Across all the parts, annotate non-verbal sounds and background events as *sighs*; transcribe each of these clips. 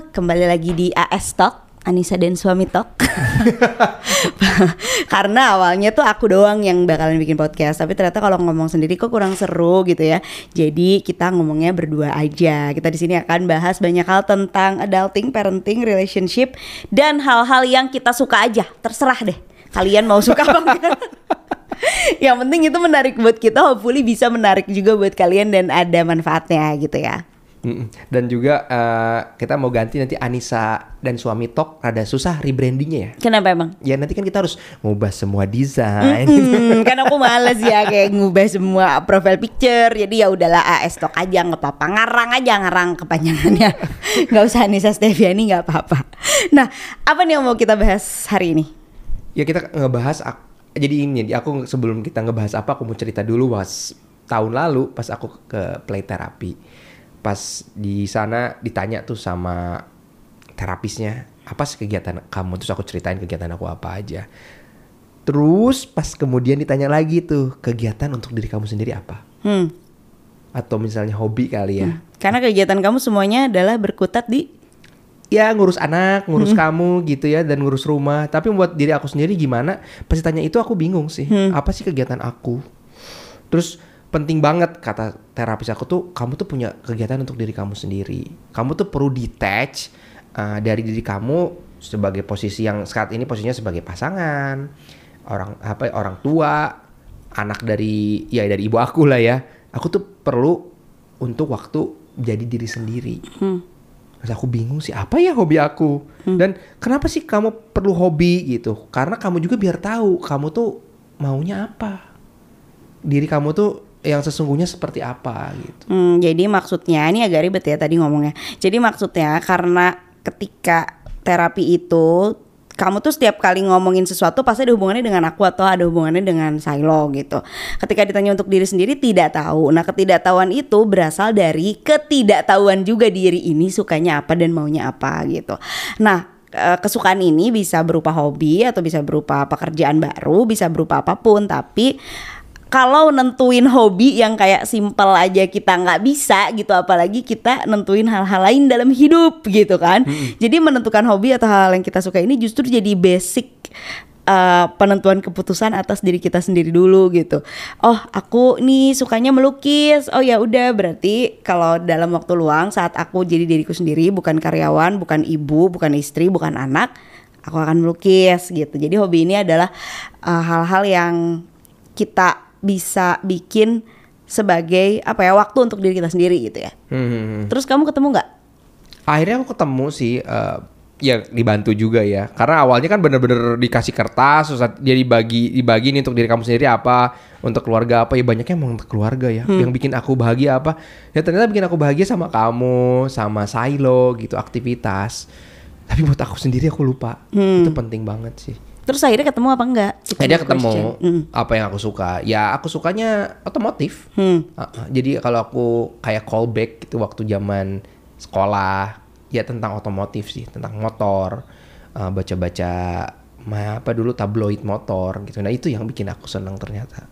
kembali lagi di AS Talk Anissa dan suami Talk. *laughs* Karena awalnya tuh aku doang yang bakalan bikin podcast Tapi ternyata kalau ngomong sendiri kok kurang seru gitu ya. Jadi kita ngomongnya berdua aja. Kita di sini akan bahas banyak hal tentang adulting, parenting, relationship Dan hal-hal yang kita suka aja. Terserah deh kalian mau suka apa enggak. *laughs* Yang penting itu menarik buat kita hopefully bisa menarik juga buat kalian dan ada manfaatnya gitu ya. Dan juga eh, kita mau ganti nanti Anissa dan suami Tok rada susah rebrandingnya ya. kenapa emang? Ya nanti kan kita harus ngubah semua desain. Hmm, *laughs* kan aku males ya kayak ngubah semua profile picture. Jadi ya udahlah AS Talk aja nggak apa-apa. Ngarang aja ngarang kepanjangannya. *laughs* Nggak usah Anissa Steviani nggak apa-apa. Nah apa nih yang mau kita bahas hari ini? Ya kita ngebahas jadi ini di aku sebelum kita ngebahas apa aku mau cerita dulu. Pas tahun lalu pas aku ke play terapi pas di sana ditanya tuh sama terapisnya apa sih kegiatan kamu terus aku ceritain kegiatan aku apa aja terus pas kemudian ditanya lagi tuh kegiatan untuk diri kamu sendiri apa hmm. atau misalnya hobi kali ya karena kegiatan kamu semuanya adalah berkutat di ya ngurus anak, ngurus kamu gitu ya dan ngurus rumah. Tapi buat diri aku sendiri gimana? Pas ditanya itu aku bingung sih. Apa sih kegiatan aku? Terus penting banget kata terapis aku tuh kamu tuh punya kegiatan untuk diri kamu sendiri. Kamu tuh perlu detach uh, dari diri kamu sebagai posisi yang saat ini posisinya sebagai pasangan, orang apa orang tua, anak dari ya dari ibu aku lah ya. Aku tuh perlu untuk waktu jadi diri sendiri. Terus aku bingung sih apa ya hobi aku dan kenapa sih kamu perlu hobi gitu? Karena kamu juga biar tahu kamu tuh maunya apa, diri kamu tuh yang sesungguhnya seperti apa gitu. Hmm, jadi maksudnya ini agak ribet ya tadi ngomongnya. Jadi maksudnya karena ketika terapi itu kamu tuh setiap kali ngomongin sesuatu pasti ada hubungannya dengan aku atau ada hubungannya dengan silo gitu. Ketika ditanya untuk diri sendiri tidak tahu. Nah, ketidaktahuan itu berasal dari ketidaktahuan juga diri ini sukanya apa dan maunya apa gitu. Nah, eh, kesukaan ini bisa berupa hobi atau bisa berupa pekerjaan baru, bisa berupa apa pun, tapi kalau nentuin hobi yang kayak simpel aja kita nggak bisa gitu apalagi kita nentuin hal-hal lain dalam hidup gitu kan. Jadi menentukan hobi atau hal yang kita suka ini justru jadi basic uh, penentuan keputusan atas diri kita sendiri dulu gitu. Oh aku nih sukanya melukis. Oh ya udah berarti kalau dalam waktu luang saat aku jadi diriku sendiri bukan karyawan bukan ibu bukan istri bukan anak aku akan melukis gitu. Jadi hobi ini adalah uh, hal-hal yang kita bisa bikin sebagai apa ya waktu untuk diri kita sendiri gitu ya. Hmm. Terus kamu ketemu nggak? Akhirnya aku ketemu sih, eh, ya dibantu juga ya. Karena awalnya kan bener-bener dikasih kertas, terus dia dibagi dibagi nih untuk diri kamu sendiri apa, untuk keluarga apa ya banyaknya emang untuk keluarga ya. Yang bikin aku bahagia apa? Ya ternyata bikin aku bahagia sama kamu, sama Silo gitu aktivitas. Tapi buat aku sendiri aku lupa. Itu penting banget sih. Terus akhirnya ketemu apa enggak? Itu Akhirnya ketemu question. Hmm. apa yang aku suka. Ya aku sukanya otomotif. Hmm. Uh, uh, jadi kalau aku kayak callback gitu waktu zaman sekolah ya tentang otomotif sih, tentang motor, uh, baca-baca apa dulu tabloid motor gitu. Nah itu yang bikin aku senang ternyata.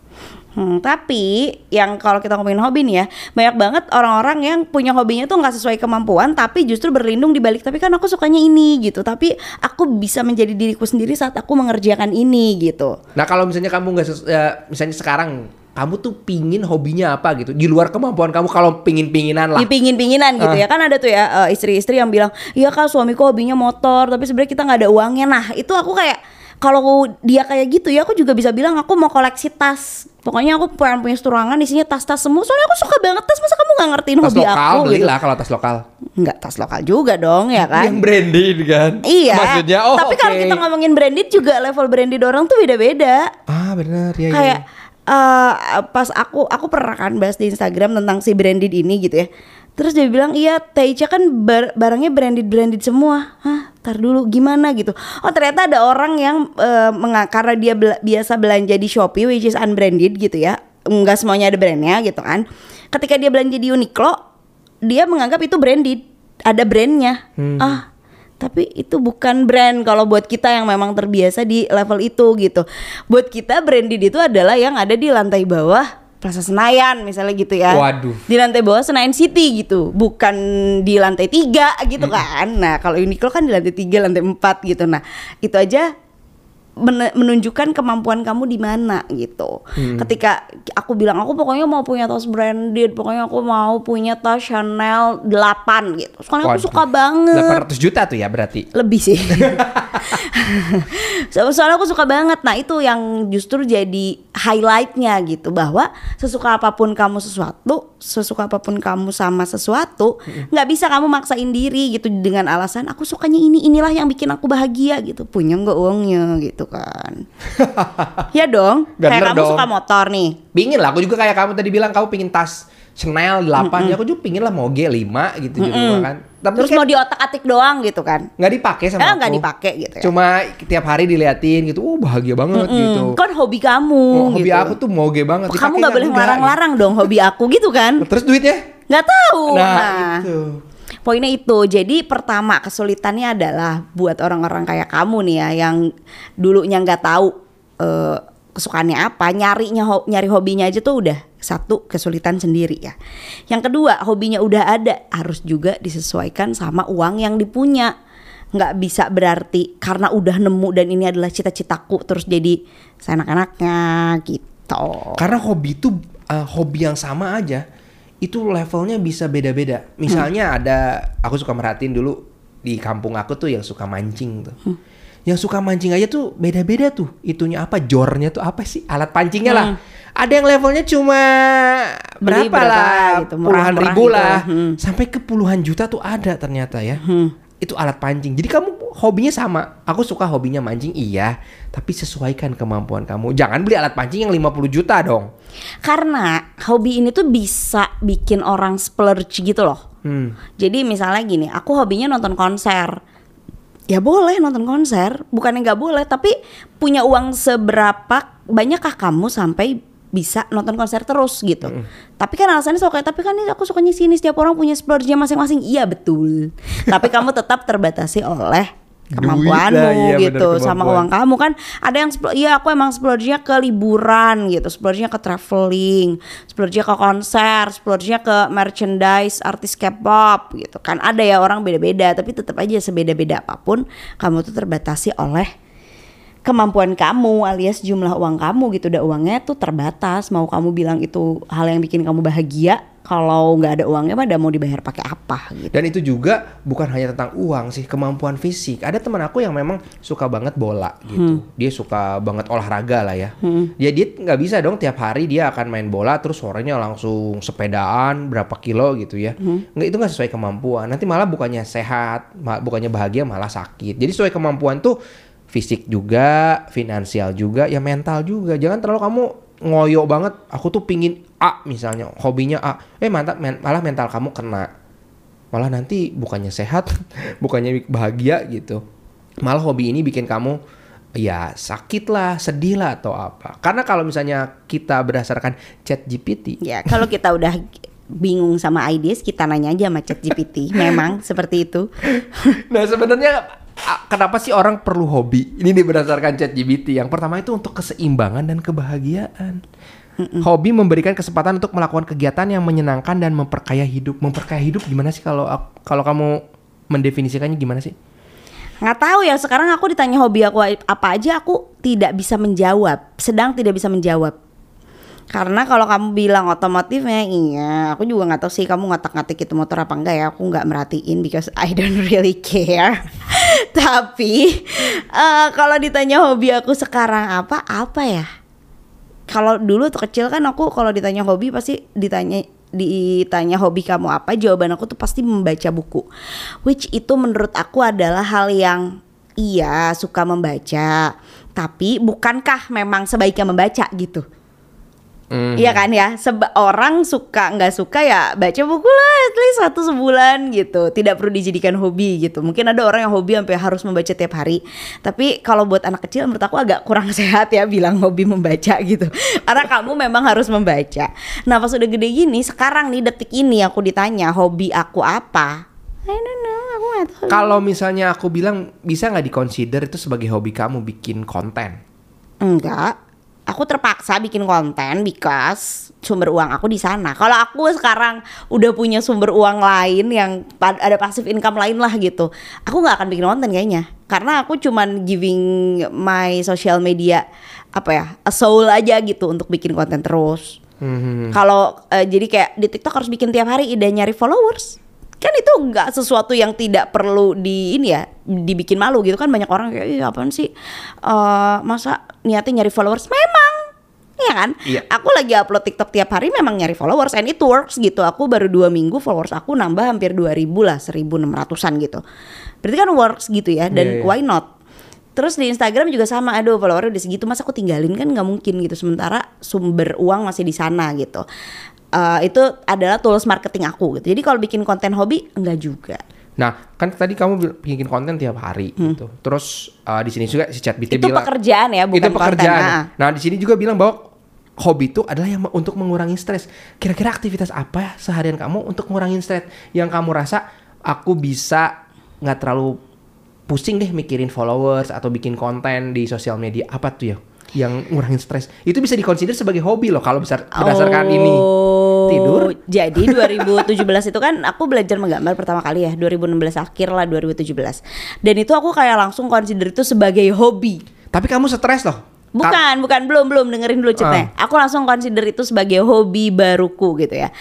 Hmm, tapi yang kalau kita ngomongin hobi nih ya, banyak banget orang-orang yang punya hobinya tuh nggak sesuai kemampuan, tapi justru berlindung di balik. Tapi kan aku sukanya ini gitu, tapi aku bisa menjadi diriku sendiri saat aku mengerjakan ini gitu. Nah kalau misalnya kamu nggak ya, misalnya sekarang kamu tuh pingin hobinya apa gitu di luar kemampuan kamu kalau pingin-pinginan lah. dipingin-pinginan gitu ya kan ada tuh ya eh, istri-istri yang bilang iya kak suamiku hobinya motor tapi sebenarnya kita nggak ada uangnya nah itu aku kayak kalau dia kayak gitu ya aku juga bisa bilang aku mau koleksi tas pokoknya aku pengen punya ruangan isinya tas-tas semua soalnya aku suka banget tas masa kamu nggak ngertiin Tas hobi lokal aku gitu belilah kalau tas lokal. nggak tas lokal juga dong ya kan Yang branded kan. Iya. Maksudnya oh Tapi kalau oke. kita ngomongin branded juga level branded orang tuh beda-beda. Ah benar ya. Kayak eh, pas aku aku pernah kan bahas di Instagram tentang si branded ini gitu ya. Terus dia bilang iya Taicha kan bar- barangnya branded branded semua. Hah, tar dulu gimana gitu. Oh ternyata ada orang yang eh, menga- karena dia bela- biasa belanja di Shopee which is unbranded gitu ya. Enggak semuanya ada brandnya gitu kan. Ketika dia belanja di Uniqlo, dia menganggap itu branded, ada brandnya. Ah, tapi itu bukan brand kalau buat kita yang memang terbiasa di level itu gitu. Buat kita branded itu adalah yang ada di lantai bawah Plaza Senayan misalnya gitu ya. Waduh. Di lantai bawah Senayan City gitu, bukan di lantai tiga gitu kan. Nah kalau Uniqlo kan di lantai tiga, lantai empat gitu. Nah itu aja menunjukkan kemampuan kamu di mana gitu. Ketika aku bilang aku pokoknya mau punya tas branded, pokoknya aku mau punya tas Chanel 8 gitu. Soalnya aku suka banget 800 juta tuh ya berarti. lebih sih. *laughs* So- Soalnya aku suka banget. Nah itu yang justru jadi highlightnya gitu bahwa sesuka apa pun kamu sesuatu, sesuka apa pun kamu sama sesuatu, nggak bisa kamu maksain diri gitu dengan alasan aku sukanya ini, inilah yang bikin aku bahagia gitu. Punya nggak uangnya gitu kan? *laughs* ya dong. Bener Kayak kamu dong. suka motor nih. Pingin lah, aku juga kayak kamu tadi bilang kamu pingin tas Chanel 8 ya aku juga pingin lah Moge 5 gitu juga kan. Tapi Terus mau di otak atik doang gitu kan? nggak dipakai sama Eh, aku. nggak dipakai gitu ya. Cuma tiap hari diliatin gitu. Oh, bahagia banget gitu. Kan hobi kamu. Oh, hobi gitu. aku tuh Moge banget. Kamu nggak boleh ngelarang-larang dong hobi aku gitu kan? Terus duitnya? Nggak tahu. Nah, itu. Poinnya itu. Jadi pertama kesulitannya adalah buat orang-orang kayak kamu nih ya yang dulunya nggak tahu eh, kesukaannya apa, nyarinya nyari hobinya aja tuh udah satu kesulitan sendiri ya. Yang kedua, hobinya udah ada, harus juga disesuaikan sama uang yang dipunya. Nggak bisa berarti karena udah nemu dan ini adalah cita-citaku terus jadi seenak-enaknya gitu. Karena hobi itu uh, hobi yang sama aja itu levelnya bisa beda-beda. Misalnya ada aku suka merhatiin dulu di kampung aku tuh yang suka mancing tuh. Yang suka mancing aja tuh beda-beda tuh. Itunya apa? Jornya tuh apa sih? Alat pancingnya lah. Ada yang levelnya cuma berapa, berapa lah? gitu, puluhan ribu gitu. lah. Hmm. Sampai ke puluhan juta tuh ada ternyata ya. Itu alat pancing. Jadi kamu hobinya sama. Aku suka hobinya mancing iya, tapi sesuaikan kemampuan kamu. Jangan beli alat pancing yang 50 juta dong. Karena hobi ini tuh bisa bikin orang splurge gitu loh. Hmm. Jadi misalnya gini, aku hobinya nonton konser. Ya boleh nonton konser, bukannya nggak boleh, tapi punya uang seberapa banyakkah kamu sampai bisa nonton konser terus gitu. Tapi kan alasannya soalnya tapi kan ini aku sukanya sini setiap orang punya splurge masing-masing. Iya betul. tapi kamu tetap terbatasi oleh kemampuanmu iya bener, gitu sama kemampuan. uang kamu. Kan ada yang iya aku emang splurge-nya ke liburan gitu splurge-nya ke traveling splurge-nya ke konser splurge-nya ke merchandise artis K-pop gitu kan. Ada ya orang beda-beda tapi tetap aja sebeda-beda apa pun kamu tuh terbatasi oleh kemampuan kamu alias jumlah uang kamu gitu. Udah uangnya tuh terbatas mau kamu bilang itu hal yang bikin kamu bahagia kalau nggak ada uangnya mah udah mau dibayar pakai apa gitu Dan itu juga bukan hanya tentang uang sih, kemampuan fisik. Ada teman aku yang memang suka banget bola gitu. Dia suka banget olahraga lah ya. Ya dia nggak bisa dong tiap hari dia akan main bola terus sorenya langsung sepedaan berapa kilo gitu ya. Nggak itu nggak sesuai kemampuan. Nanti malah bukannya sehat, bukannya bahagia malah sakit. Jadi sesuai kemampuan tuh fisik juga, finansial juga, ya mental juga. Jangan terlalu kamu ngoyo banget. Aku tuh pingin A misalnya, hobinya A. Eh mantap, men- malah mental kamu kena malah nanti bukannya sehat, *laughs* bukannya bahagia gitu. Malah hobi ini bikin kamu ya sakit lah, sedih lah atau apa. Karena kalau misalnya kita berdasarkan chat GPT, Ya, kalau kita udah bingung sama ideas, kita nanya aja sama ChatGPT. Memang seperti itu. *laughs* nah sebenarnya kenapa sih orang perlu hobi? Ini berdasarkan chat GPT. Yang pertama itu untuk keseimbangan dan kebahagiaan. Hobi memberikan kesempatan untuk melakukan kegiatan yang menyenangkan dan memperkaya hidup. Memperkaya hidup gimana sih kalau kalau kamu mendefinisikannya gimana sih? Nggak tahu ya, sekarang aku ditanya hobi aku apa aja, aku tidak bisa menjawab. Sedang tidak bisa menjawab. Karena kalau kamu bilang otomotifnya iya, aku juga nggak tahu sih kamu ngotak-ngatik itu motor apa enggak ya. Aku nggak merhatiin because I don't *laughs* really care. *laughs* Tapi eh, kalau ditanya hobi aku sekarang apa, apa ya? kalau dulu tuh kecil kan aku kalau ditanya hobi pasti ditanya ditanya hobi kamu apa jawaban aku tuh pasti membaca buku. Which itu menurut aku adalah hal yang iya suka membaca. Tapi bukankah memang sebaiknya membaca gitu Hmm. Iya kan ya, Seba orang suka nggak suka ya baca buku lah at least satu sebulan gitu. Tidak perlu dijadikan hobi gitu. Mungkin ada orang yang hobi sampai harus membaca tiap hari. Tapi kalau buat anak kecil menurut aku agak kurang *laughs* sehat ya bilang hobi membaca gitu. Karena kamu memang harus membaca. Nah pas udah gede gini, sekarang nih detik ini aku ditanya hobi aku apa? I don't know, aku nggak tahu. Kalau misalnya aku bilang bisa nggak dikonsider itu sebagai hobi kamu bikin konten? Enggak. Aku terpaksa bikin konten because sumber uang aku di sana. Kalau aku sekarang udah punya sumber uang lain yang ada passive income lain lah gitu, aku nggak akan bikin konten kayaknya. Karena aku cuman giving my social media apa ya, a soul aja gitu untuk bikin konten terus. Hmm. Kalau eh, jadi kayak di TikTok harus bikin tiap hari ide nyari followers. Kan itu nggak sesuatu yang tidak perlu di ini ya dibikin malu gitu kan banyak orang kayak "Ih, apaan sih Eh, masa niatnya nyari followers memang Iya kan? Iya. Aku lagi upload TikTok tiap hari memang nyari followers and it works gitu. Aku baru dua minggu followers aku nambah hampir 2000 lah, 1600-an gitu. Berarti kan works gitu ya dan Iya, iya. why not? Terus di Instagram juga sama, aduh followernya udah segitu masa aku tinggalin kan nggak mungkin gitu. Sementara sumber uang masih di sana gitu. Eh, itu adalah tools marketing aku gitu. Jadi kalau bikin konten hobi enggak juga. Nah, kan tadi kamu bikin konten tiap hari gitu. Terus uh, di sini juga si ChatBT Hmm. Itu bilang pekerjaan ya, bukan itu pekerjaan. konten, ah. Nah, di sini juga bilang bahwa hobi itu adalah yang untuk mengurangi stres. Kira-kira aktivitas apa seharian kamu untuk ngurangin stres yang kamu rasa aku bisa nggak terlalu pusing deh mikirin followers atau bikin konten di sosial media apa tuh ya yang ngurangin stres itu bisa dikonsider sebagai hobi loh kalau besar berdasarkan ini Oh, tidur Jadi 2017 itu kan aku belajar menggambar pertama kali ya 2016 akhir lah 2017 Dan itu aku kayak langsung consider itu sebagai hobi tapi kamu stres loh Ka- Bukan, bukan belum belum dengerin dulu ceritanya. Ah. Aku langsung consider itu sebagai hobi baruku gitu ya.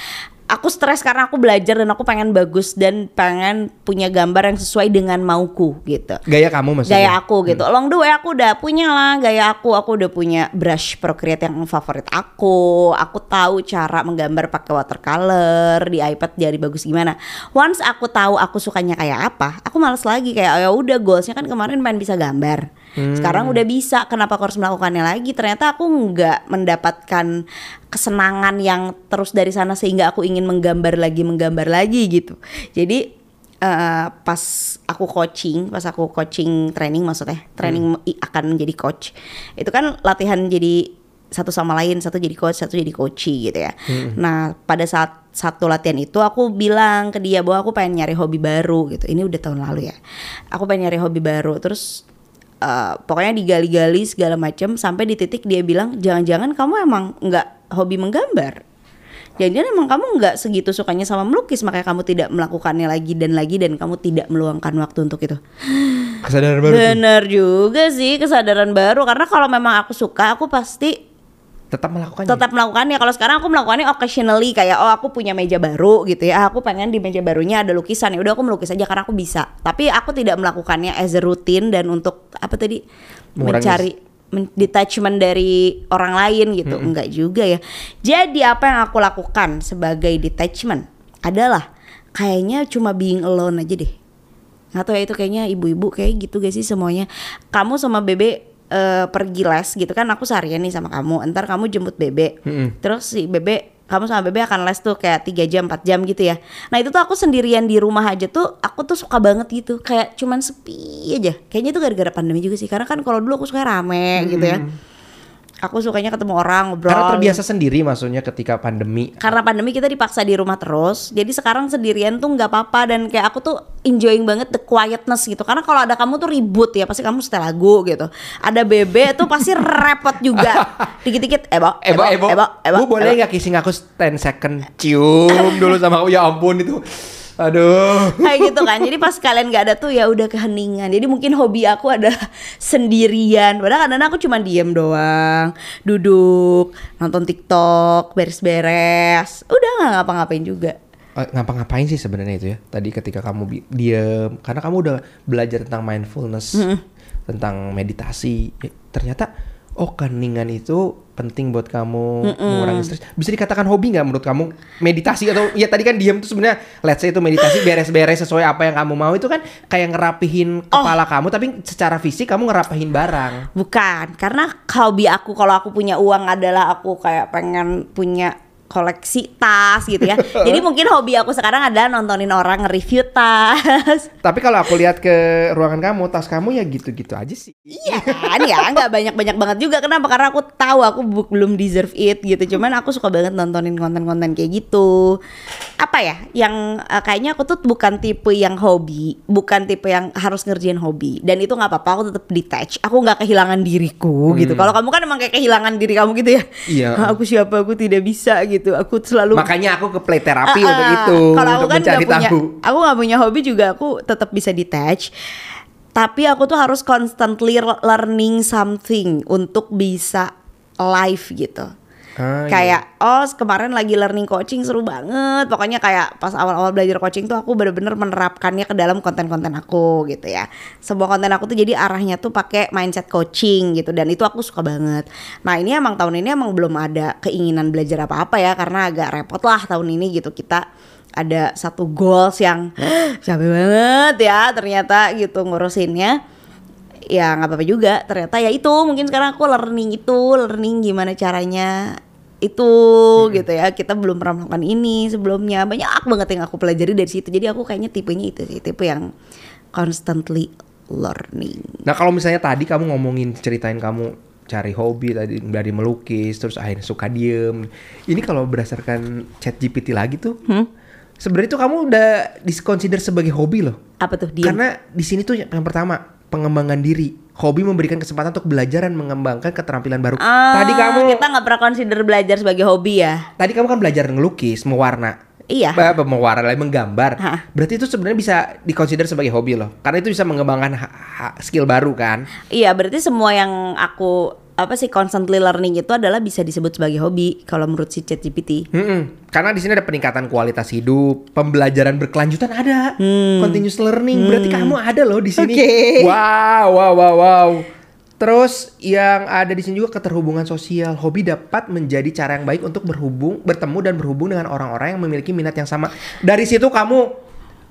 Aku stres karena aku belajar dan aku pengen bagus dan pengen punya gambar yang sesuai dengan mauku gitu. gaya kamu maksudnya Gaya aku gitu. Along the way aku udah punya lah gaya aku. Aku udah punya brush Procreate yang favorit aku. Aku tahu cara menggambar pakai watercolor di iPad jadi bagus gimana. Once aku tahu aku sukanya kayak apa, aku males lagi kayak ya udah goalsnya kan kemarin main bisa gambar. Sekarang udah bisa. Kenapa aku harus melakukannya lagi? Ternyata aku nggak mendapatkan kesenangan yang terus dari sana sehingga aku ingin menggambar lagi menggambar lagi gitu. Jadi eh, pas aku coaching, pas aku coaching training maksudnya, training i- akan menjadi coach. Itu kan latihan jadi satu sama lain, satu jadi coach, satu jadi coachy gitu ya. Nah, pada saat satu latihan itu aku bilang ke dia bahwa aku pengen nyari hobi baru gitu. Ini udah tahun lalu ya. Aku pengen nyari hobi baru. Terus eh, pokoknya digali-gali segala macam sampai di titik dia bilang jangan-jangan kamu emang nggak hobi menggambar. Jangan-jangan emang kamu nggak segitu sukanya sama melukis makanya kamu tidak melakukannya lagi dan lagi dan kamu tidak meluangkan waktu untuk itu. kesadaran baru tuh. Bener juga sih kesadaran baru karena kalau memang aku suka aku pasti tetap melakukannya tetap melakukannya. Kalau sekarang aku melakukannya occasionally kayak oh aku punya meja baru gitu ya. Aku pengen di meja barunya ada lukisan ya udah aku melukis aja karena aku bisa. Tapi aku tidak melakukannya as a routine dan untuk apa tadi Mengurangi mencari men- detachment dari orang lain gitu. Enggak juga ya. Jadi apa yang aku lakukan sebagai detachment adalah kayaknya cuma being alone aja deh. Nggak tahu ya itu kayaknya ibu-ibu kayak gitu gak sih semuanya. Kamu sama bebe eh, pergi les gitu kan aku seharian nih sama kamu. Ntar kamu jemput bebe. Terus si bebe kamu sama bebe akan les tuh kayak 3 jam 4 jam gitu ya. Nah itu tuh aku sendirian di rumah aja tuh aku tuh suka banget gitu. Kayak cuman sepi aja. Kayaknya itu gara-gara pandemi juga sih. Karena kan kalau dulu aku suka rame gitu ya. Aku sukanya ketemu orang ngobrol. karena terbiasa sendiri maksudnya ketika pandemi. Karena pandemi kita dipaksa di rumah terus jadi sekarang sendirian tuh nggak apa-apa dan kayak aku tuh enjoying banget the quietness gitu. Karena kalau ada kamu tuh ribut ya pasti kamu setel lagu gitu. Ada bebe tuh pasti repot juga. *laughs* Dikit-dikit ebo Ebo, Ebo, Bu boleh nggak kissing aku 10 second cium dulu sama aku? Ya ampun itu aduh. Kayak gitu kan. Jadi pas kalian nggak ada tuh ya udah keheningan. Jadi mungkin hobi aku adalah *laughs* sendirian. Padahal kadang aku cuma diem doang. Duduk nonton tiktok beres-beres. Udah nggak ngapa-ngapain juga. Eh, ngapa-ngapain sih sebenarnya itu ya? Tadi ketika kamu diem. Karena kamu udah belajar tentang mindfulness tentang meditasi. Ya, ternyata oh keningan itu penting buat kamu mengurangi stres. Bisa dikatakan hobi nggak menurut kamu? Meditasi atau ya tadi kan diem tuh sebenarnya let's say itu meditasi beres-beres sesuai apa yang kamu mau itu kan kayak ngerapihin kepala kamu tapi secara fisik kamu ngerapihin barang. Bukan, karena hobi aku kalau aku punya uang adalah aku kayak pengen punya koleksi tas gitu ya. *laughs* Jadi mungkin hobi aku sekarang adalah nontonin orang nge-review tas. *laughs* tapi kalau aku lihat ke ruangan kamu tas kamu ya gitu-gitu aja sih Iya kan ya, nggak banyak-banyak banget juga. Kenapa? Karena aku tahu aku belum deserve it gitu. Cuman aku suka banget nontonin konten-konten kayak gitu. apa ya yang eh, kayaknya aku tuh bukan tipe yang hobi bukan tipe yang harus ngerjain hobi dan itu nggak apa-apa aku tetap detach aku nggak kehilangan diriku gitu kalau kamu kan emang kayak kehilangan diri kamu gitu ya Hmm. Iya. "Ah, *laughs* aku siapa aku tidak bisa gitu aku selalu Makanya aku ke play terapi Ah, untuk ah. itu, Kalau aku kan mencari nggak punya, tahu. aku nggak punya hobi juga aku tetap bisa detach. Tapi aku tuh harus constantly learning something untuk bisa live gitu. Ah, iya. kayak oh kemarin lagi learning coaching seru banget. Pokoknya kayak pas awal-awal belajar coaching tuh aku bener-bener menerapkannya ke dalam konten-konten aku gitu ya. Semua konten aku tuh jadi arahnya tuh pakai mindset coaching gitu dan itu aku suka banget. Nah, ini emang tahun ini emang belum ada keinginan belajar apa-apa ya karena agak repot lah tahun ini gitu kita ada satu goals yang capek banget ya ternyata gitu ngurusinnya ya nggak apa-apa juga ternyata ya itu mungkin sekarang aku learning itu learning gimana caranya itu gitu ya kita belum pernah melakukan ini sebelumnya banyak banget yang aku pelajari dari situ jadi aku kayaknya tipenya itu sih tipe yang constantly learning Nah kalau misalnya tadi kamu ngomongin ceritain kamu cari hobi tadi dari melukis terus akhirnya suka diem. Ini kalau berdasarkan chat GPT lagi tuh, Hmm? sebenarnya tuh kamu udah disconsider sebagai hobi loh. apa tuh dia Karena di sini tuh yang pertama pengembangan diri. Hobi memberikan kesempatan untuk belajar dan mengembangkan keterampilan baru. tadi kamu Ah, kita nggak pernah consider belajar sebagai hobi ya tadi kamu kan belajar ngelukis, mewarna. Iya. Ba- mewarna lagi menggambar. Hah. Berarti itu sebenarnya bisa dikonsider sebagai hobi loh. Karena itu bisa mengembangkan skill baru kan. Iya, berarti semua yang aku apa sih constantly learning itu adalah bisa disebut sebagai hobi kalau menurut si ChatGPT. Mm-mm. Karena di sini ada peningkatan kualitas hidup, pembelajaran berkelanjutan ada, continuous learning. Berarti kamu ada loh di sini. Hmm. Oke. Wow, wow, wow, wow. Terus yang ada di sini juga keterhubungan sosial. Hobi dapat menjadi cara yang baik untuk berhubung, bertemu dan berhubung dengan orang-orang yang memiliki minat yang sama. Dari situ kamu,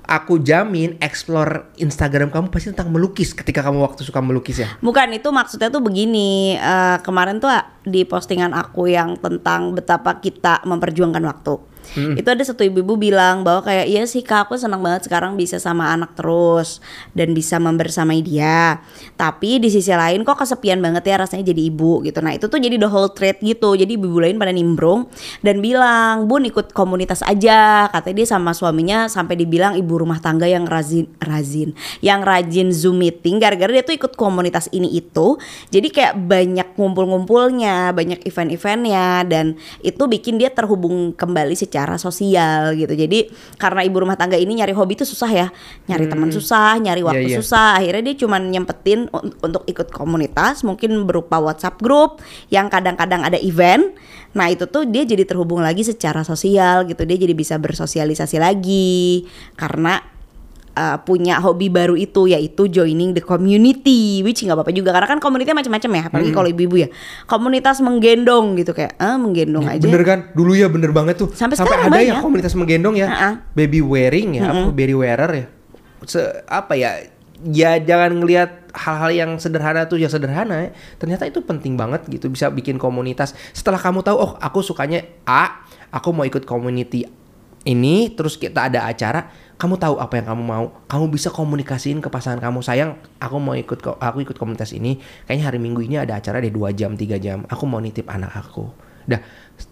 aku jamin, explore Instagram kamu pasti tentang melukis ketika kamu waktu suka melukis ya. Bukan itu maksudnya tuh begini. eh, kemarin tuh di postingan aku yang tentang betapa kita memperjuangkan waktu. Itu ada satu ibu-ibu bilang bahwa kayak iya sih kak aku senang banget sekarang bisa sama anak terus dan bisa membersamai dia. Tapi di sisi lain kok kesepian banget ya rasanya jadi ibu gitu. Nah itu tuh jadi the whole thread gitu. Jadi ibu-ibu lain pada nimbrung dan bilang bun ikut komunitas aja. Katanya dia sama suaminya sampai dibilang ibu rumah tangga yang rajin rajin yang rajin zoom meeting gara-gara dia tuh ikut komunitas ini itu. Jadi kayak banyak ngumpul-ngumpulnya, banyak event-eventnya dan itu bikin dia terhubung kembali secara sosial gitu. Jadi karena ibu rumah tangga ini nyari hobi itu susah ya, nyari teman susah, nyari waktu iya. susah. Akhirnya dia cuman nyempetin un- untuk ikut komunitas, mungkin berupa WhatsApp group yang kadang-kadang ada event. Nah itu tuh dia jadi terhubung lagi secara sosial gitu. Dia jadi bisa bersosialisasi lagi karena uh, punya hobi baru itu yaitu joining the community which nggak apa-apa juga karena kan komunitasnya macam-macam ya apalagi kalau ibu-ibu ya komunitas menggendong gitu kayak ah menggendong aja Bener kan? Dulu ya bener banget tuh. Sampai ada sekarang ya banyak. komunitas menggendong ya. Ha-ha. Baby wearing ya, apa baby wearer ya. Se apa ya? Ya jangan ngelihat hal-hal yang sederhana tuh ya sederhana ya. Ternyata itu penting banget gitu bisa bikin komunitas. Setelah kamu tahu oh aku sukanya A, aku mau ikut community ini terus kita ada acara, kamu tahu apa yang kamu mau, kamu bisa komunikasiin ke pasangan kamu. Sayang, aku mau ikut aku ikut komunitas ini. Kayaknya hari Minggu ini ada acara deh 2 jam, 3 jam. Aku mau nitip anak aku. Dah,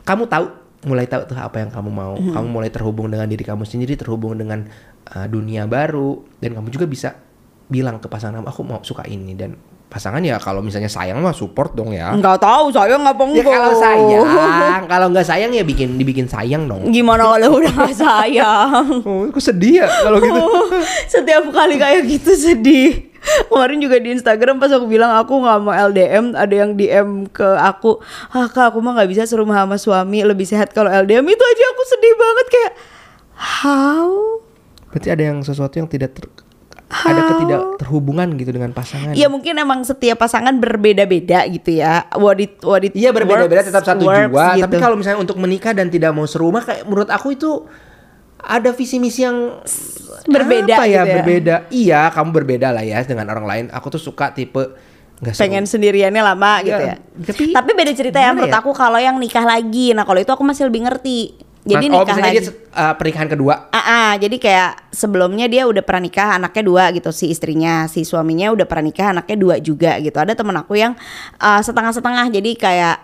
kamu tahu mulai tahu tuh apa yang kamu mau. Kamu mulai terhubung dengan diri kamu sendiri, terhubung dengan uh, dunia baru dan kamu juga bisa bilang ke pasangan kamu, aku mau suka ini dan pasangan ya kalau misalnya sayang mah support dong ya. nggak tahu saya nggak Ya kalau sayang, kalau nggak sayang ya bikin dibikin sayang dong. gimana kalau udah nggak *laughs* sayang Oh, aku sedih ya kalau gitu. setiap kali kayak gitu sedih kemarin juga di Instagram pas aku bilang aku nggak mau LDM ada yang DM ke aku ah kak aku mah nggak bisa serumah sama suami lebih sehat kalau LDM itu aja aku sedih banget kayak how Berarti ada yang sesuatu yang tidak ter- ada ketidak terhubungan gitu dengan pasangan. Ya mungkin emang setiap pasangan berbeda-beda gitu ya. What it, what it Iya berbeda-beda tetap satu works jiwa. gitu. Tapi kalau misalnya untuk menikah dan tidak mau serumah, kayak menurut aku itu ada visi misi yang Berbeda apa ya, gitu ya. berbeda. Iya, kamu berbeda lah ya dengan orang lain. Aku tuh suka tipe nggak pengen sendiriannya lama gitu Iya, ya. tapi Tapi beda cerita ya menurut ya? aku kalau yang nikah lagi. Nah kalau itu aku masih lebih ngerti. Jadi oh, nikah misalnya lagi. dia uh, pernikahan kedua. Ah, ah, jadi kayak sebelumnya dia udah pernah nikah anaknya dua gitu si istrinya si suaminya udah pernah nikah anaknya dua juga gitu ada temen aku yang uh, setengah-setengah jadi kayak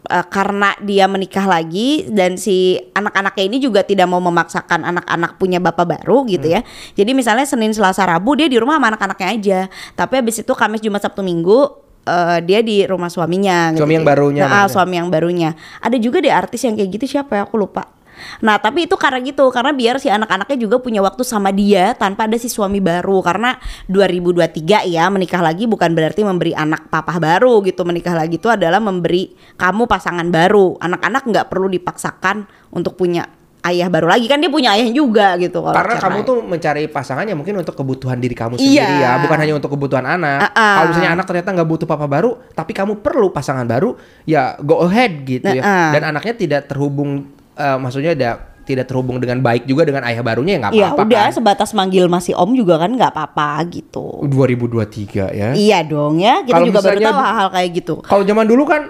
eh, karena dia menikah lagi dan si anak-anaknya ini juga tidak mau memaksakan anak-anak punya bapak baru gitu Hmm. ya. Jadi misalnya Senin, Selasa, Rabu dia di rumah sama anak-anaknya aja. Tapi habis itu Kamis, Jumat, Sabtu, Minggu eh, dia di rumah suaminya. gitu. Suami yang barunya Nah, ah, suami yang barunya. Ada juga deh artis yang kayak gitu siapa ya aku lupa. Nah tapi itu karena gitu karena biar si anak-anaknya juga punya waktu sama dia tanpa ada si suami baru karena 2023 ya menikah lagi bukan berarti memberi anak papa baru gitu menikah lagi itu adalah memberi kamu pasangan baru anak-anak nggak perlu dipaksakan untuk punya ayah baru lagi kan dia punya ayah juga gitu kalau Karena cerai. kamu tuh mencari pasangannya mungkin untuk kebutuhan diri kamu Iya. sendiri ya, bukan hanya untuk kebutuhan anak. Uh-uh. Kalau misalnya anak ternyata nggak butuh papa baru, tapi kamu perlu pasangan baru, ya go ahead gitu ya. Uh-uh. Dan anaknya tidak terhubung, eh, maksudnya ada tidak terhubung dengan baik juga dengan ayah barunya ya nggak ya apa-apa udah kan. sebatas manggil masih om juga kan nggak apa-apa gitu. 2023 ya. iya dong ya kita Kalau juga baru misalnya- tahu hal-hal kayak gitu. Kalau zaman dulu kan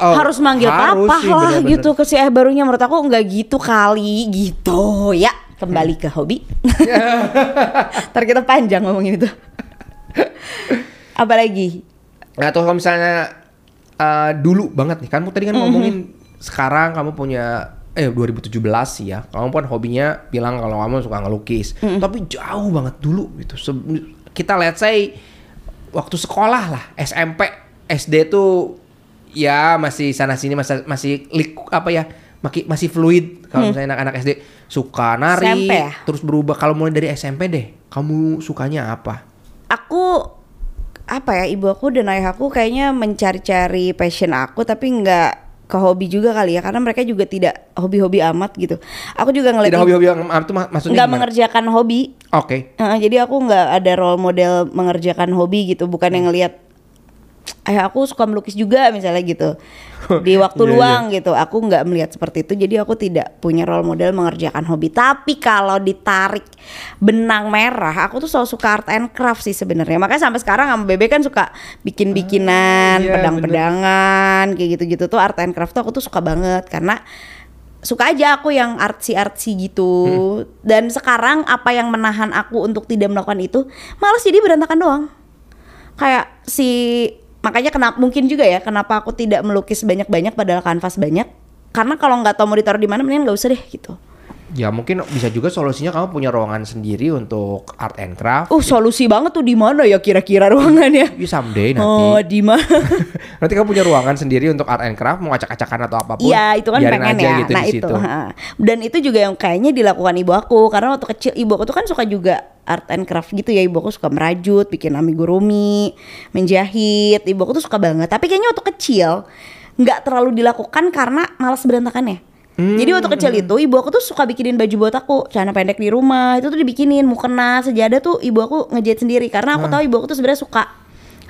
oh, harus manggil harus papa sih, lah bener-bener. gitu ke si ayah barunya. Menurut aku nggak gitu kali gitu. Ya kembali ke hobi. *laughs* Ntar kita panjang ngomongin itu. Apalagi? Nah, atau kalau misalnya eh, dulu banget nih, kamu tadi kan ngomongin sekarang kamu punya eh 2017 sih ya. Kamu kan hobinya bilang kalau kamu suka ngelukis. Tapi jauh banget dulu gitu. Se- kita let's say waktu sekolah lah, SMP, SD tuh ya masih sana sini masih masih lik, apa ya? Maki, masih fluid kalau misalnya anak-anak SD suka nari SMP ya? terus berubah kalau mulai dari SMP deh kamu sukanya apa aku apa ya ibu aku dan ayah aku kayaknya mencari-cari passion aku tapi nggak ke hobi juga kali ya karena mereka juga tidak hobi-hobi amat gitu. Aku juga ngeliat tidak hobi-hobi yang itu mak- maksudnya nggak mengerjakan hobi. Oke. Heeh, jadi aku nggak ada role model mengerjakan hobi gitu, bukan yang ngelihat ayah aku suka melukis juga misalnya gitu. *laughs* Di waktu Iya, luang gitu, aku nggak melihat seperti itu. Jadi aku tidak punya role model mengerjakan hobi. Tapi kalau ditarik benang merah, aku tuh selalu suka art and craft sih sebenarnya. Makanya sampai sekarang sama Bebe kan suka bikin-bikinan, iya, pedang-pedangan kayak gitu-gitu tuh art and craft tuh aku tuh suka banget karena suka aja aku yang artsy artsy gitu dan sekarang apa yang menahan aku untuk tidak melakukan itu malas jadi berantakan doang kayak si makanya kenapa mungkin juga ya kenapa aku tidak melukis banyak banyak padahal kanvas banyak? Karena kalau nggak tahu mau ditaruh di mana mendingan nggak usah deh gitu Ya mungkin bisa juga solusinya kamu punya ruangan sendiri untuk art and craft. uh solusi banget tuh di mana ya kira-kira ruangannya Ya someday nanti. oh di mana *laughs* Nanti kamu punya ruangan sendiri untuk art and craft, mau acak-acakan atau apa pun. Iya itu kan pengen aja ya. gitu nah di itu. ha. Dan itu juga yang kayaknya dilakukan ibu aku karena waktu kecil ibu aku tuh kan suka juga art and craft gitu ya. Ibu aku suka merajut, bikin amigurumi, menjahit. Ibu aku tuh suka banget. Tapi kayaknya waktu kecil nggak terlalu dilakukan karena malas berantakannya. Jadi waktu kecil itu ibu aku tuh suka bikinin baju buat aku. Celana pendek di rumah itu tuh dibikinin. Mukena sejadah tuh ibu aku ngejahit sendiri. Karena aku tahu ibu aku tuh sebenarnya suka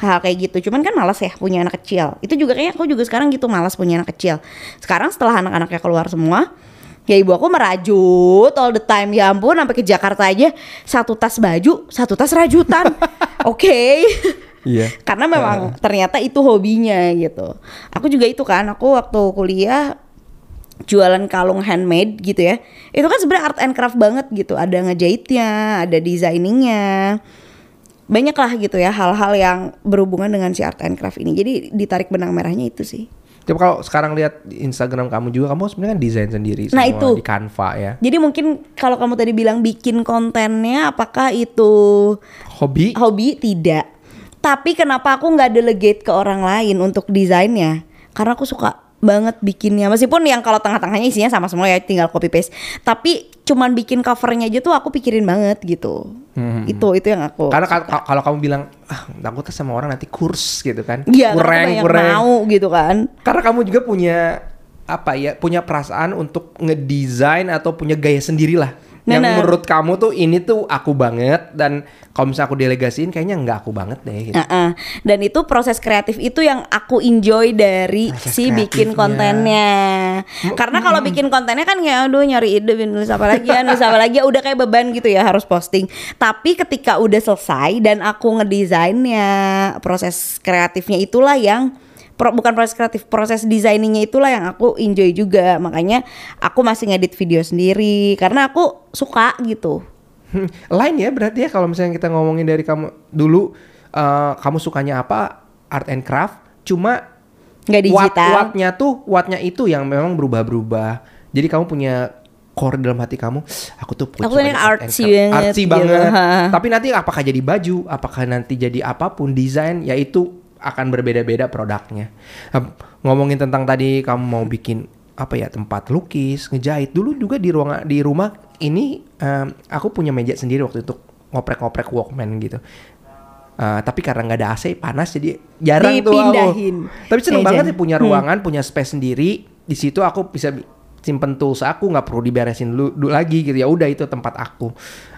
hal kayak gitu. Cuman kan malas ya punya anak kecil. Itu juga kayaknya aku juga sekarang gitu malas punya anak kecil. Sekarang setelah anak-anaknya keluar semua ya ibu aku merajut all the time. Ya ampun sampai ke Jakarta aja satu tas baju satu tas rajutan. *laughs* Oke. Iya. *laughs* karena memang ternyata itu hobinya gitu. Aku juga itu kan aku waktu kuliah jualan kalung handmade gitu ya. Itu kan sebenarnya art and craft banget gitu. Ada ngejahitnya ada desainingnya banyak lah gitu ya hal-hal yang berhubungan dengan si art and craft ini. Jadi ditarik benang merahnya itu sih. Tapi kalau sekarang lihat Instagram kamu juga, kamu sebenarnya kan desain sendiri Nah, semua itu. di Canva ya. jadi mungkin kalau kamu tadi bilang bikin kontennya apakah itu Hobi? hobi? Tidak. Tapi kenapa aku nggak delegate ke orang lain untuk desainnya? Karena aku suka banget bikinnya meskipun yang kalau tengah-tengahnya isinya sama semua ya tinggal copy paste tapi cuman bikin covernya aja tuh aku pikirin banget gitu itu itu yang aku Karena ka- ka- kalau kamu bilang, ah takut sama orang nanti kurs gitu kan. Karena kurang, kurang. mau gitu kan. Karena kamu juga punya apa ya, punya perasaan untuk ngedesain atau punya gaya sendiri yang menurut kamu tuh ini tuh aku banget dan kalau misalnya aku delegasiin kayaknya nggak aku banget deh. Gitu. Heeh. Dan itu proses kreatif itu yang aku enjoy dari Proses si bikin kontennya. Karena kalau bikin kontennya kan kayak aduh nyari ide nulis apa lagi ya, nulis apa lagi ya udah kayak beban gitu ya harus posting. Tapi ketika udah selesai dan aku ngedesainnya, proses kreatifnya itulah yang pro- bukan proses kreatif, proses desainingnya itulah yang aku enjoy juga. Makanya aku masih ngedit video sendiri karena aku suka gitu. Hmm, Lain ya berarti ya kalau misalnya kita ngomongin dari kamu dulu eh, kamu sukanya apa art and craft cuma Nggak digital. Watt, wattnya tuh wattnya itu yang memang berubah-berubah. Jadi kamu punya core dalam hati kamu, aku tuh punya Aku yang artsy banget artsy gitu. banget. *laughs* Tapi nanti apakah jadi baju, apakah nanti jadi apa pun desain, ya itu akan berbeda-beda produknya. Ngomongin tentang tadi kamu mau bikin apa ya tempat lukis, ngejahit. Dulu juga di ruang di rumah ini em, aku punya meja sendiri waktu itu ngoprek-ngoprek Walkman gitu. Eh, tapi karena nggak ada AC panas jadi jarang tuh Dipindahin aku. Tapi seneng meja. banget ya punya ruangan, punya space sendiri. Di situ aku bisa bi- simpen tools aku nggak perlu diberesin dulu, dulu lagi gitu ya. Udah itu tempat aku.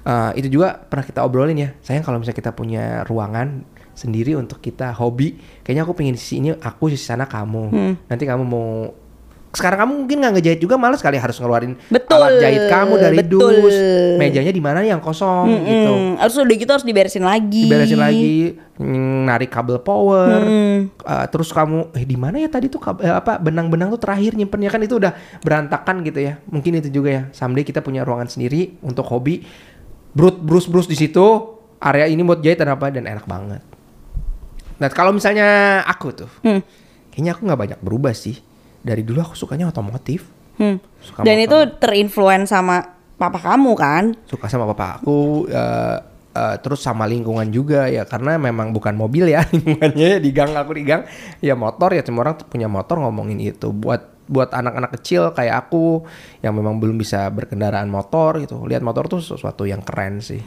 Eh, itu juga pernah kita obrolin ya. Sayang kalau misalnya kita punya ruangan sendiri untuk kita hobi, kayaknya aku pengen sisi ini aku sisi sana kamu. Nanti kamu mau sekarang kamu mungkin nggak ngejahit juga males kali harus ngeluarin Betul, alat jahit kamu dari betul. dus. Mejanya di mana? Yang kosong gitu. Hmm, harus udah gitu harus diberesin lagi. diberesin lagi mm, narik kabel power. Uh, terus kamu eh di mana ya tadi tuh kab- eh, apa benang-benang tuh terakhir nyimpennya? Kan itu udah berantakan gitu ya. Mungkin itu juga ya. Someday kita punya ruangan sendiri untuk hobi. Brut brus brus di situ. Area ini buat jahit dan apa? Dan enak banget nah kalau misalnya aku tuh Hmm. kayaknya aku nggak banyak berubah sih dari dulu aku sukanya otomotif Hmm. Suka Dan motor. itu terinfluence sama papa kamu kan? suka sama papa aku eh, eh, terus sama lingkungan juga ya karena memang bukan mobil ya *laughs* lingkungannya di gang aku di gang ya motor ya semua orang punya motor ngomongin itu buat buat anak-anak kecil kayak aku yang memang belum bisa berkendaraan motor gitu lihat motor tuh sesuatu yang keren sih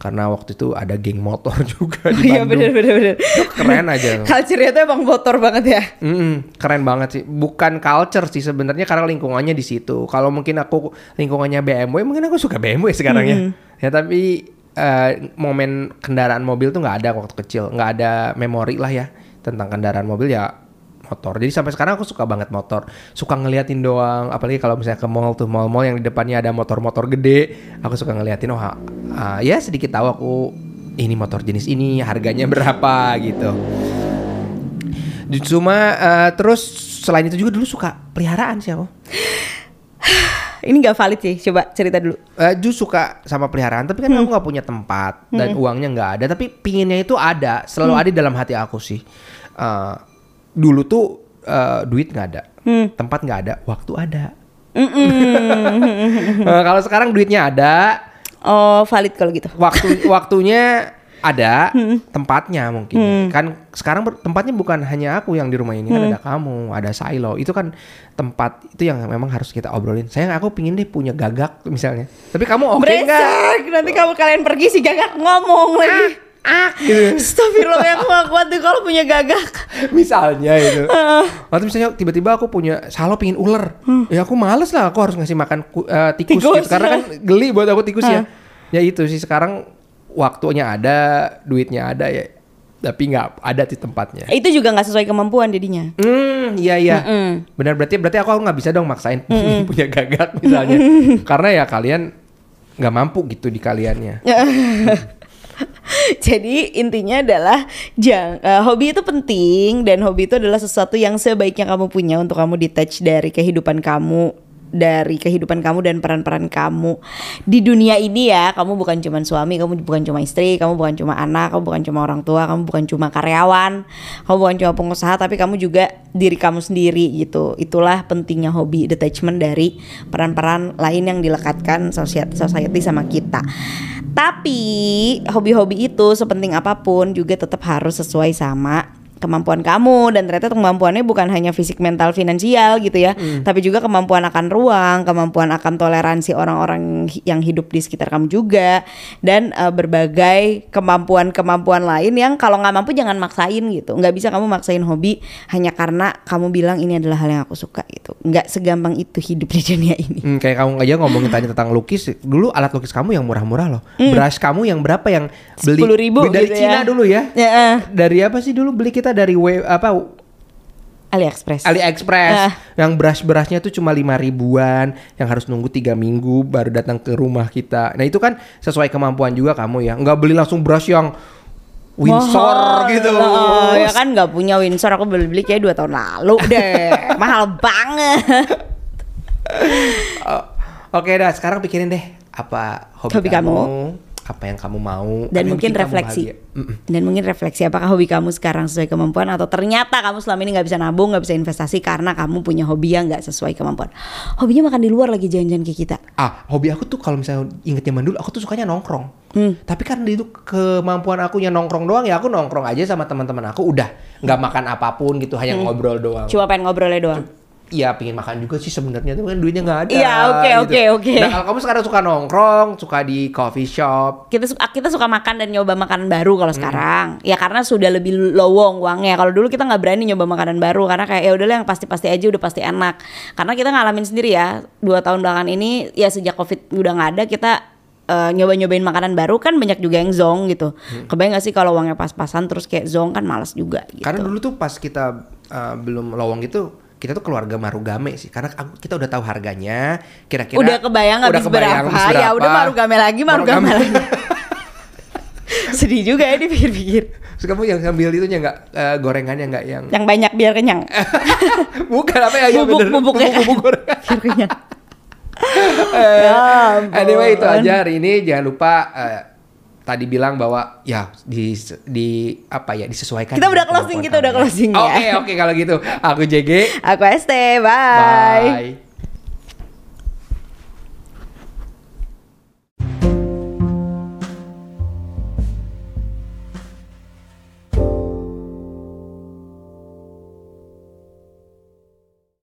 karena waktu itu ada geng motor *laughs* juga di Iya Bandung bener bener bener. keren aja *laughs* Culture-nya tuh emang motor banget ya. Mm-mm, keren banget sih. Bukan culture sih sebenarnya karena lingkungannya di situ. Kalau mungkin aku lingkungannya BMW, mungkin aku suka BMW sekarang ya. Ya tapi eh, momen kendaraan mobil tuh nggak ada waktu kecil, nggak ada memori lah ya tentang kendaraan mobil ya motor. Jadi sampai sekarang aku suka banget motor. Suka ngeliatin doang. Apalagi kalau misalnya ke mall tuh mall-mall yang di depannya ada motor-motor gede, aku suka ngeliatin. Oh, ah, ya sedikit tahu aku ini motor jenis ini harganya berapa gitu. Cuma eh, terus selain itu juga dulu suka peliharaan sih aku. *sighs* Ini nggak valid sih. Coba cerita dulu. Eh, Ju suka sama peliharaan, tapi kan aku nggak punya tempat dan uangnya nggak ada. Tapi pinginnya itu ada, selalu ada di dalam hati aku sih. Eh, dulu tuh eh, duit nggak ada, tempat nggak ada, waktu ada. *laughs* Eh, kalau sekarang duitnya ada, Oh valid kalau gitu. waktu waktunya ada, tempatnya mungkin. Kan sekarang tempatnya bukan hanya aku yang di rumah ini, kan ada kamu, ada Silo. Itu kan tempat itu yang memang harus kita obrolin. Sayang aku pingin deh punya gagak misalnya. Tapi kamu oke nggak? Brengsek, nanti kamu kalian pergi si gagak ngomong lagi. Ah, gitu. Astagfirullah aku gak kuat tuh kalau punya gagak. misalnya itu. Atau misalnya tiba-tiba aku punya Salo pingin ular. Ya aku males lah, aku harus ngasih makan ku- eh, tikus, Tikus, gitu. Karena ya. kan geli buat aku tikus ya. Ya itu sih sekarang waktunya ada, duitnya ada ya. Tapi nggak ada di tempatnya. Itu juga nggak sesuai kemampuan jadinya. Hmm, iya iya. Mm-mm. Benar berarti berarti aku nggak bisa dong maksain *laughs* punya gagak misalnya. *laughs* Karena ya kalian nggak mampu gitu di kaliannya. *laughs* *laughs* Jadi intinya adalah jang, eh, hobi itu penting dan hobi itu adalah sesuatu yang sebaiknya kamu punya untuk kamu detach dari kehidupan kamu dari kehidupan kamu dan peran-peran kamu. Di dunia ini ya kamu bukan cuma suami kamu bukan cuma istri kamu bukan cuma anak kamu bukan cuma orang tua kamu bukan cuma karyawan kamu bukan cuma pengusaha tapi kamu juga diri kamu sendiri gitu. Itulah pentingnya hobi detachment dari peran-peran lain yang dilekatkan society sama kita tapi hobi-hobi itu sepenting apa pun juga tetap harus sesuai sama kemampuan kamu dan ternyata kemampuannya bukan hanya fisik mental finansial gitu ya tapi juga kemampuan akan ruang kemampuan akan toleransi orang-orang yang hidup di sekitar kamu juga dan eh, berbagai kemampuan-kemampuan lain yang kalau nggak mampu jangan maksain gitu nggak bisa kamu maksain hobi hanya karena kamu bilang ini adalah hal yang aku suka gitu nggak segampang itu hidup di dunia ini Hmm, kayak kamu aja ngomongin tadi tentang lukis, dulu alat lukis kamu yang murah-murah loh. Brush kamu yang berapa yang beli 10.000 beli dari gitu Cina ya. dulu ya? Ya. Dari apa sih dulu beli kita dari we, apa AliExpress AliExpress Ah. yang brush-brushnya tuh cuma lima ribuan yang harus nunggu tiga minggu baru datang ke rumah kita. Nah itu kan sesuai kemampuan juga kamu ya, nggak beli langsung brush yang Windsor Mahal. gitu. Oh, ya kan nggak punya Windsor aku beli beli kayak dua tahun lalu deh *laughs* mahal banget Oh, Oke dah, sekarang pikirin deh apa hobi, Hobi kamu, kamu. Apa yang kamu mau Dan mungkin refleksi. Dan mungkin refleksi apakah hobi kamu sekarang sesuai kemampuan atau ternyata kamu selama ini nggak bisa nabung, nggak bisa investasi karena kamu punya hobi yang nggak sesuai kemampuan. Hobinya makan di luar lagi jalan-jalan kayak kita. ah hobi aku tuh kalau misalnya inget zaman dulu aku tuh sukanya nongkrong Hmm. tapi kan itu kemampuan aku yang nongkrong doang ya aku nongkrong aja sama teman-teman aku udah nggak makan apa pun gitu hanya Hmm. ngobrol doang Cuma pengen ngobrolnya doang. Iya pengen makan juga sih sebenarnya tuh kan duitnya nggak ada. Iya, oke, gitu. oke, oke. Nah kalau kamu sekarang suka nongkrong, suka di coffee shop, kita suka kita suka makan dan nyoba makanan baru Hmm. kalau sekarang ya karena sudah lebih lowong uangnya kalau dulu kita nggak berani nyoba makanan baru karena kayak ya udahlah yang pasti-pasti aja udah pasti enak karena kita ngalamin sendiri ya dua tahun belakangan ini ya sejak covid udah nggak ada kita eh, nyoba-nyobain makanan baru kan banyak juga yang zong gitu Hmm. kebayang gak sih kalau uangnya pas-pasan terus kayak zong kan malas juga gitu Karena dulu tuh pas kita uh, belum lowong gitu, kita tuh keluarga Marugame sih. Karena aku, kita udah tahu harganya, kira-kira udah kebayang habis kebayang berapa, ya udah marugame lagi marugame, Marugame. lagi *laughs* sedih juga ya dipikir-pikir Terus kamu yang sambil itunya nggak uh, gorengannya nggak yang yang banyak biar kenyang *laughs* bukan apa ya? ya Bubuk- bener. bubuknya kan. bubuk gorengan. biar kenyang *laughs* Eh, Ya anyway itu aja hari ini jangan lupa eh, tadi bilang bahwa ya di di apa ya disesuaikan. Kita udah closing, kita udah closing ya. Oke oke kalau gitu aku JG. Aku ST, bye. Bye.